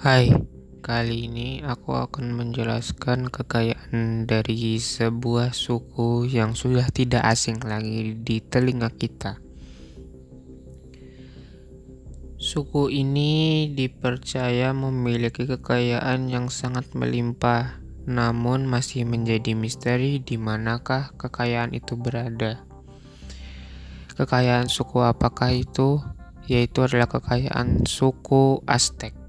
Hai, kali ini aku akan menjelaskan kekayaan dari sebuah suku yang sudah tidak asing lagi di telinga kita. Suku ini dipercaya memiliki kekayaan yang sangat melimpah, namun masih menjadi misteri di manakah kekayaan itu berada. Kekayaan suku apakah itu? Yaitu adalah kekayaan suku Aztec.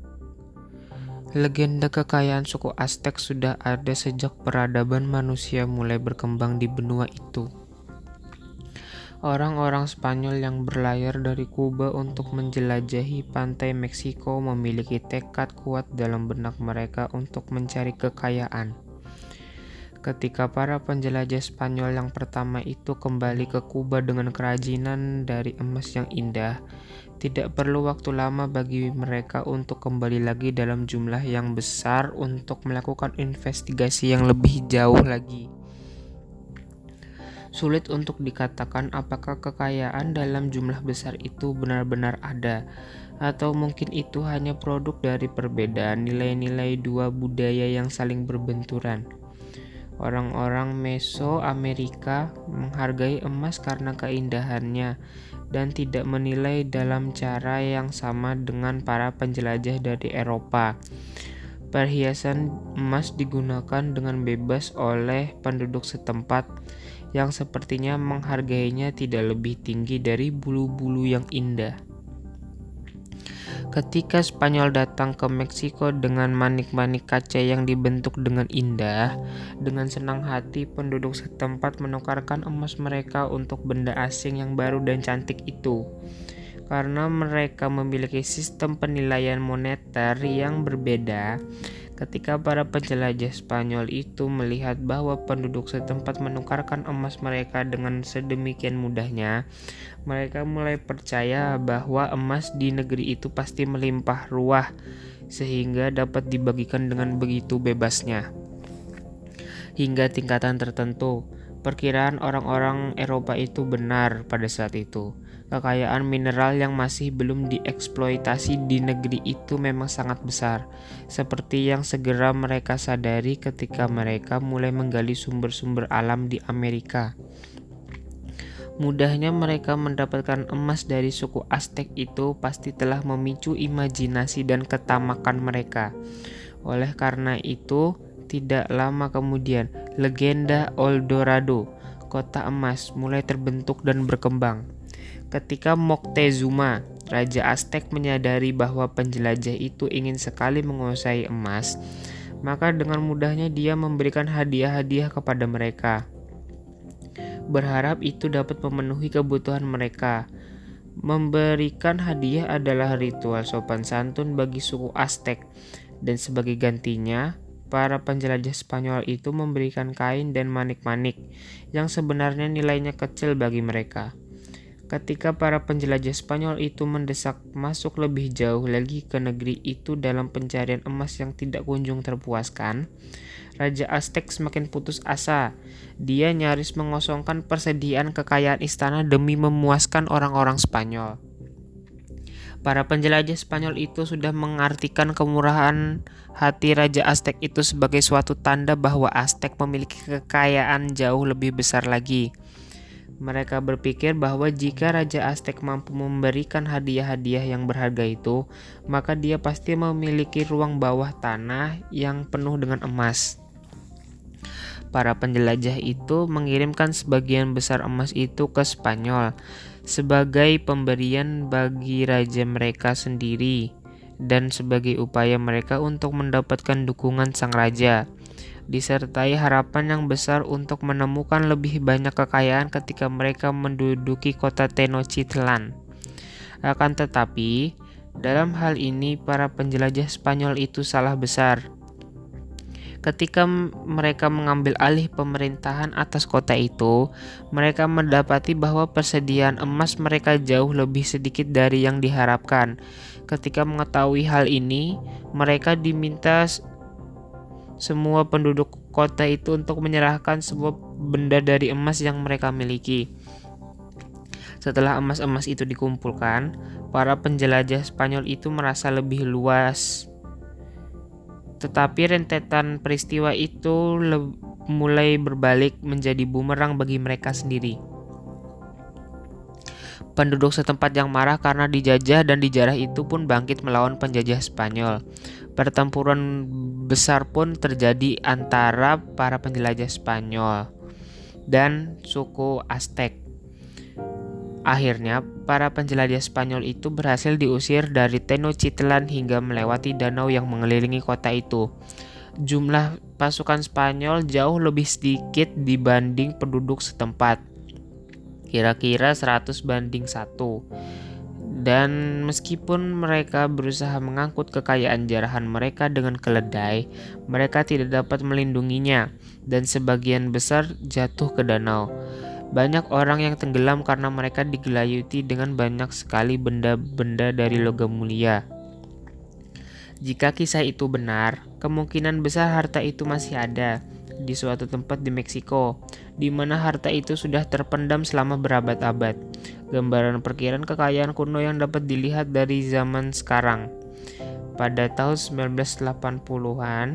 Legenda kekayaan suku Aztec sudah ada sejak peradaban manusia mulai berkembang di benua itu. Orang-orang Spanyol yang berlayar dari Kuba untuk menjelajahi pantai Meksiko memiliki tekad kuat dalam benak mereka untuk mencari kekayaan. Ketika para penjelajah Spanyol yang pertama itu kembali ke Kuba dengan kerajinan dari emas yang indah, tidak perlu waktu lama bagi mereka untuk kembali lagi dalam jumlah yang besar untuk melakukan investigasi yang lebih jauh lagi. Sulit untuk dikatakan apakah kekayaan dalam jumlah besar itu benar-benar ada, atau mungkin itu hanya produk dari perbedaan nilai-nilai dua budaya yang saling berbenturan. Orang-orang Mesoamerika menghargai emas karena keindahannya dan tidak menilai dalam cara yang sama dengan para penjelajah dari Eropa. Perhiasan emas digunakan dengan bebas oleh penduduk setempat yang sepertinya menghargainya tidak lebih tinggi dari bulu-bulu yang indah. Ketika Spanyol datang ke Meksiko dengan manik-manik kaca yang dibentuk dengan indah, dengan senang hati penduduk setempat menukarkan emas mereka untuk benda asing yang baru dan cantik itu. Karena mereka memiliki sistem penilaian moneter yang berbeda, Ketika para penjelajah Spanyol itu melihat bahwa penduduk setempat menukarkan emas mereka dengan sedemikian mudahnya, mereka mulai percaya bahwa emas di negeri itu pasti melimpah ruah, sehingga dapat dibagikan dengan begitu bebasnya. Hingga tingkatan tertentu, perkiraan orang-orang Eropa itu benar pada saat itu kekayaan mineral yang masih belum dieksploitasi di negeri itu memang sangat besar, seperti yang segera mereka sadari ketika mereka mulai menggali sumber-sumber alam di Amerika. Mudahnya mereka mendapatkan emas dari suku Aztec itu pasti telah memicu imajinasi dan ketamakan mereka. Oleh karena itu, tidak lama kemudian, legenda Eldorado, kota emas, mulai terbentuk dan berkembang. Ketika Moctezuma, Raja Aztec menyadari bahwa penjelajah itu ingin sekali menguasai emas, maka dengan mudahnya dia memberikan hadiah-hadiah kepada mereka. Berharap itu dapat memenuhi kebutuhan mereka. Memberikan hadiah adalah ritual sopan santun bagi suku Aztec, dan sebagai gantinya, para penjelajah Spanyol itu memberikan kain dan manik-manik yang sebenarnya nilainya kecil bagi mereka. Ketika para penjelajah Spanyol itu mendesak masuk lebih jauh lagi ke negeri itu dalam pencarian emas yang tidak kunjung terpuaskan, Raja Aztec semakin putus asa. Dia nyaris mengosongkan persediaan kekayaan istana demi memuaskan orang-orang Spanyol. Para penjelajah Spanyol itu sudah mengartikan kemurahan hati Raja Aztec itu sebagai suatu tanda bahwa Aztec memiliki kekayaan jauh lebih besar lagi. Mereka berpikir bahwa jika Raja Aztec mampu memberikan hadiah-hadiah yang berharga itu, maka dia pasti memiliki ruang bawah tanah yang penuh dengan emas. Para penjelajah itu mengirimkan sebagian besar emas itu ke Spanyol sebagai pemberian bagi raja mereka sendiri dan sebagai upaya mereka untuk mendapatkan dukungan sang raja disertai harapan yang besar untuk menemukan lebih banyak kekayaan ketika mereka menduduki kota Tenochtitlan. Akan tetapi, dalam hal ini para penjelajah Spanyol itu salah besar. Ketika mereka mengambil alih pemerintahan atas kota itu, mereka mendapati bahwa persediaan emas mereka jauh lebih sedikit dari yang diharapkan. Ketika mengetahui hal ini, mereka diminta semua penduduk kota itu untuk menyerahkan sebuah benda dari emas yang mereka miliki. Setelah emas-emas itu dikumpulkan, para penjelajah Spanyol itu merasa lebih luas Tetapi rentetan peristiwa itu mulai berbalik menjadi bumerang bagi mereka sendiri. Penduduk setempat yang marah karena dijajah dan dijarah itu pun bangkit melawan penjajah Spanyol. Pertempuran besar pun terjadi antara para penjelajah Spanyol dan suku Aztec. Akhirnya, para penjelajah Spanyol itu berhasil diusir dari Tenochtitlan hingga melewati danau yang mengelilingi kota itu. Jumlah pasukan Spanyol jauh lebih sedikit dibanding penduduk setempat. Kira-kira 100 banding 1. Dan meskipun mereka berusaha mengangkut kekayaan jarahan mereka dengan keledai, mereka tidak dapat melindunginya dan sebagian besar jatuh ke danau. Banyak orang yang tenggelam karena mereka digelayuti dengan banyak sekali benda-benda dari logam mulia. Jika kisah itu benar, kemungkinan besar harta itu masih ada di suatu tempat di Meksiko, di mana harta itu sudah terpendam selama berabad-abad. Gambaran perkiraan kekayaan kuno yang dapat dilihat dari zaman sekarang. Pada tahun 1980-an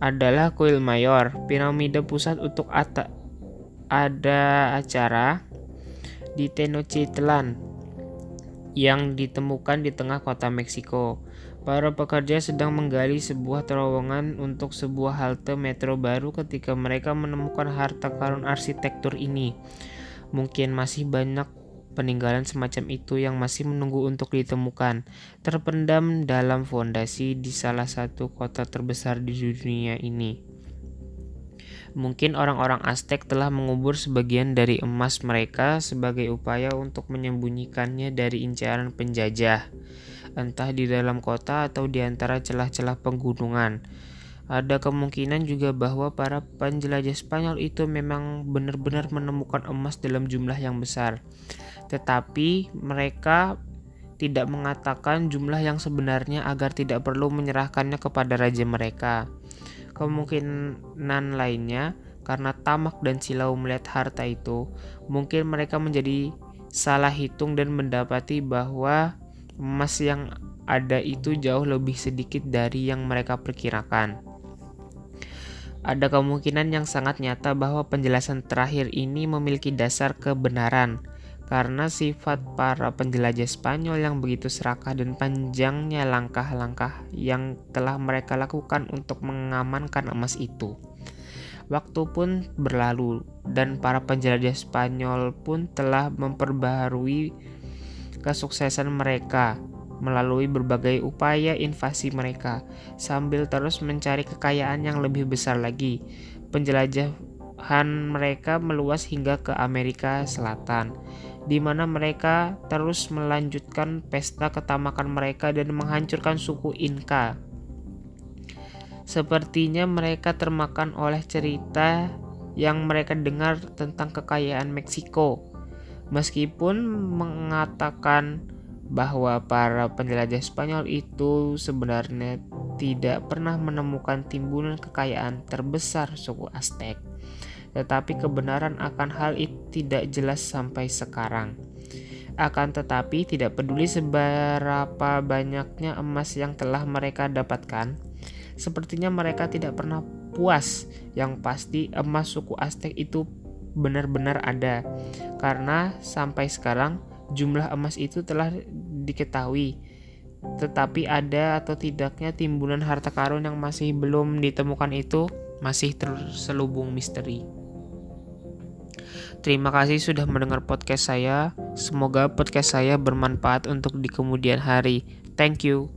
adalah kuil mayor, piramida pusat untuk atak ada acara di Tenochtitlan yang ditemukan di tengah kota Meksiko. Para pekerja sedang menggali sebuah terowongan untuk sebuah halte metro baru ketika mereka menemukan harta karun arsitektur ini. Mungkin masih banyak peninggalan semacam itu yang masih menunggu untuk ditemukan, terpendam dalam fondasi di salah satu kota terbesar di dunia ini. Mungkin orang-orang Aztec telah mengubur sebagian dari emas mereka sebagai upaya untuk menyembunyikannya dari incaran penjajah, entah di dalam kota atau di antara celah-celah penggunungan. Ada kemungkinan juga bahwa para penjelajah Spanyol itu memang benar-benar menemukan emas dalam jumlah yang besar, tetapi mereka tidak mengatakan jumlah yang sebenarnya agar tidak perlu menyerahkannya kepada raja mereka. Kemungkinan lainnya, karena tamak dan silau melihat harta itu, mungkin mereka menjadi salah hitung dan mendapati bahwa emas yang ada itu jauh lebih sedikit dari yang mereka perkirakan. Ada kemungkinan yang sangat nyata bahwa penjelasan terakhir ini memiliki dasar kebenaran, karena sifat para penjelajah Spanyol yang begitu serakah dan panjangnya langkah-langkah yang telah mereka lakukan untuk mengamankan emas itu. Waktu pun berlalu dan para penjelajah Spanyol pun telah memperbaharui kesuksesan mereka melalui berbagai upaya invasi mereka sambil terus mencari kekayaan yang lebih besar lagi. Penjelajahan mereka meluas hingga ke Amerika Selatan di mana mereka terus melanjutkan pesta ketamakan mereka dan menghancurkan suku Inka. Sepertinya mereka termakan oleh cerita yang mereka dengar tentang kekayaan Meksiko. Meskipun mengatakan bahwa para penjelajah Spanyol itu sebenarnya tidak pernah menemukan timbunan kekayaan terbesar suku Aztec tetapi kebenaran akan hal itu tidak jelas sampai sekarang. Akan tetapi, tidak peduli seberapa banyaknya emas yang telah mereka dapatkan, sepertinya mereka tidak pernah puas. Yang pasti, emas suku Aztec itu benar-benar ada, karena sampai sekarang jumlah emas itu telah diketahui. Tetapi ada atau tidaknya timbunan harta karun yang masih belum ditemukan itu masih terselubung misteri. Terima kasih sudah mendengar podcast saya. Semoga podcast saya bermanfaat untuk di kemudian hari. Thank you.